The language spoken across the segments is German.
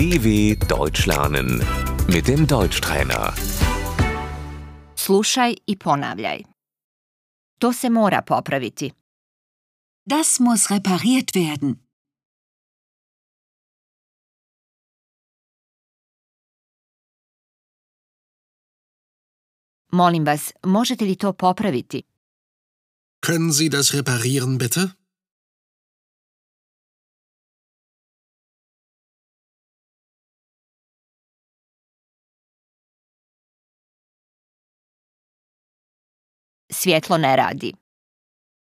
DW Deutsch lernen mit dem Deutschtrainer. Slušaj i ponavljaj. To se mora popraviti. Das muss repariert werden. Molim vas, možete li to popraviti? Können Sie das reparieren, bitte? Svjetlo ne radi.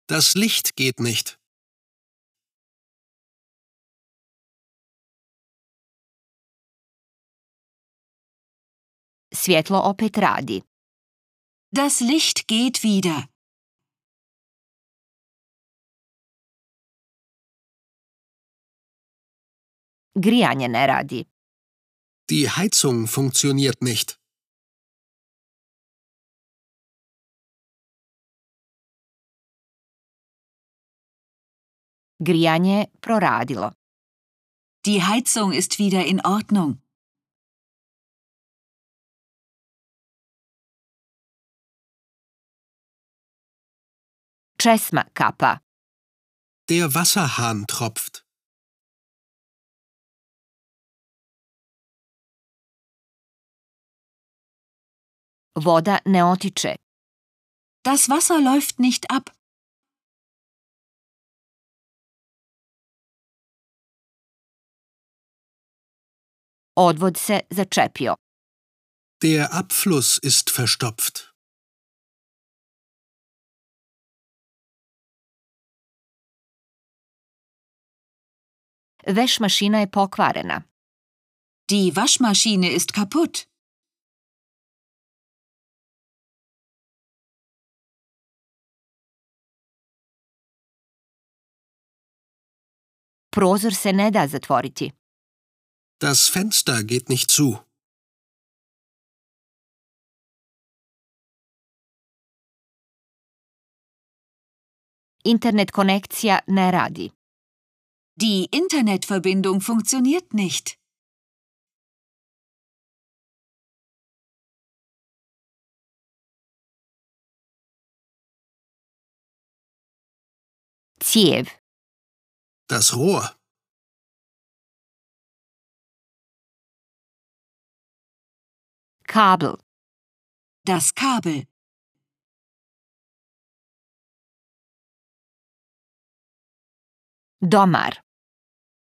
Das Licht geht nicht. Svjetlo opet radi. Das Licht geht wieder. Grijanje ne radi. Die Heizung funktioniert nicht. Grijanje proradilo. Die Heizung ist wieder in Ordnung. Česma kapa. Der Wasserhahn tropft. Voda ne otiče. Das Wasser läuft nicht ab. Odvod se začepio. Der Abfluss ist verstopft. Veš mašina je pokvarena. Die Waschmaschine ist kaputt. Prozor se ne da zatvoriti. Das Fenster geht nicht zu. Internet konekcija ne radi. Die Internetverbindung funktioniert nicht. Cijev. Das Rohr. Kabel. Das Kabel. Domar.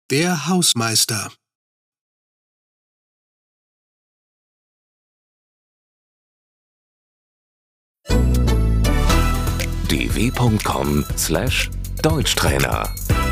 Der Hausmeister. dw.com/deutschtrainer